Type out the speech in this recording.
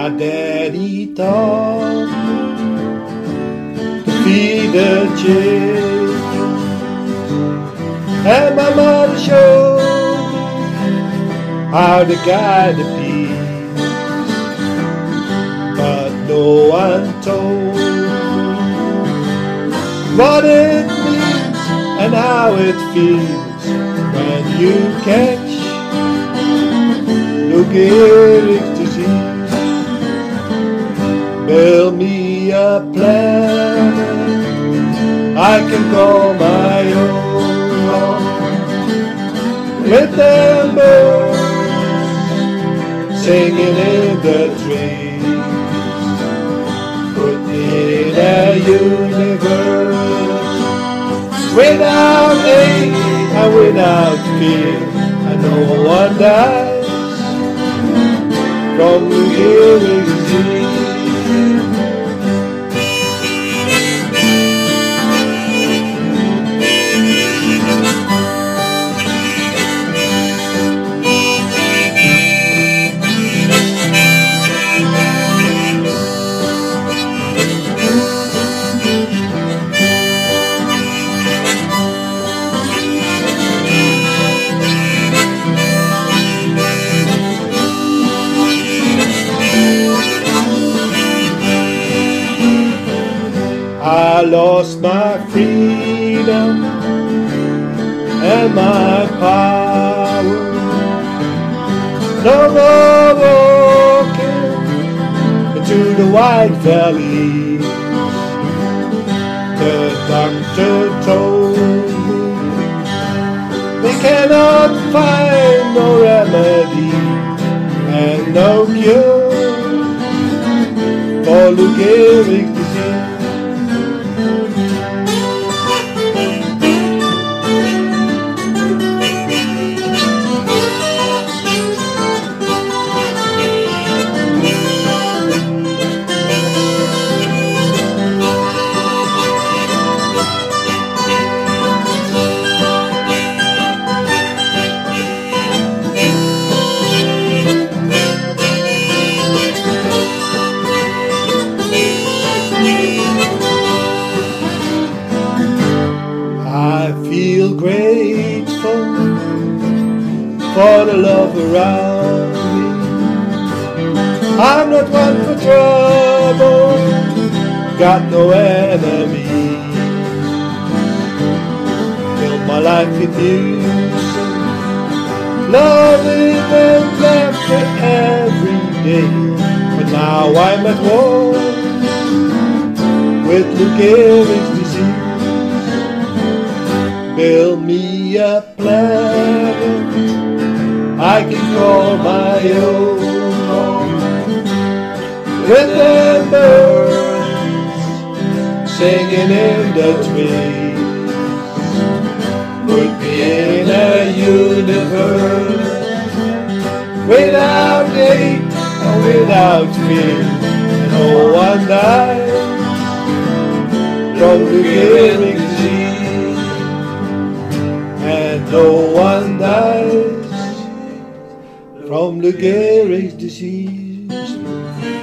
my daddy taught me to feed the chicken. And my mother showed me how to guide the peas. But no one told me what it means and how it feels when you catch. Look at it. Can call my own with them birds singing in the trees. Put me in a universe without hate and without fear, and no one dies from Gehrig's disease. Lost my freedom and my power. No more walking into the wide valley. The doctor told me they cannot find no remedy and no cure for Lou grateful for the love around me. I'm not one for trouble, got no enemy. Fill my life with music, loving and laughter every day. But now I'm at war with the disease. Build me a planet I can call my own. With the birds singing in the trees. Put me in a universe without hate and without fear. No one dies from disease no one dies from the Gehrig's disease.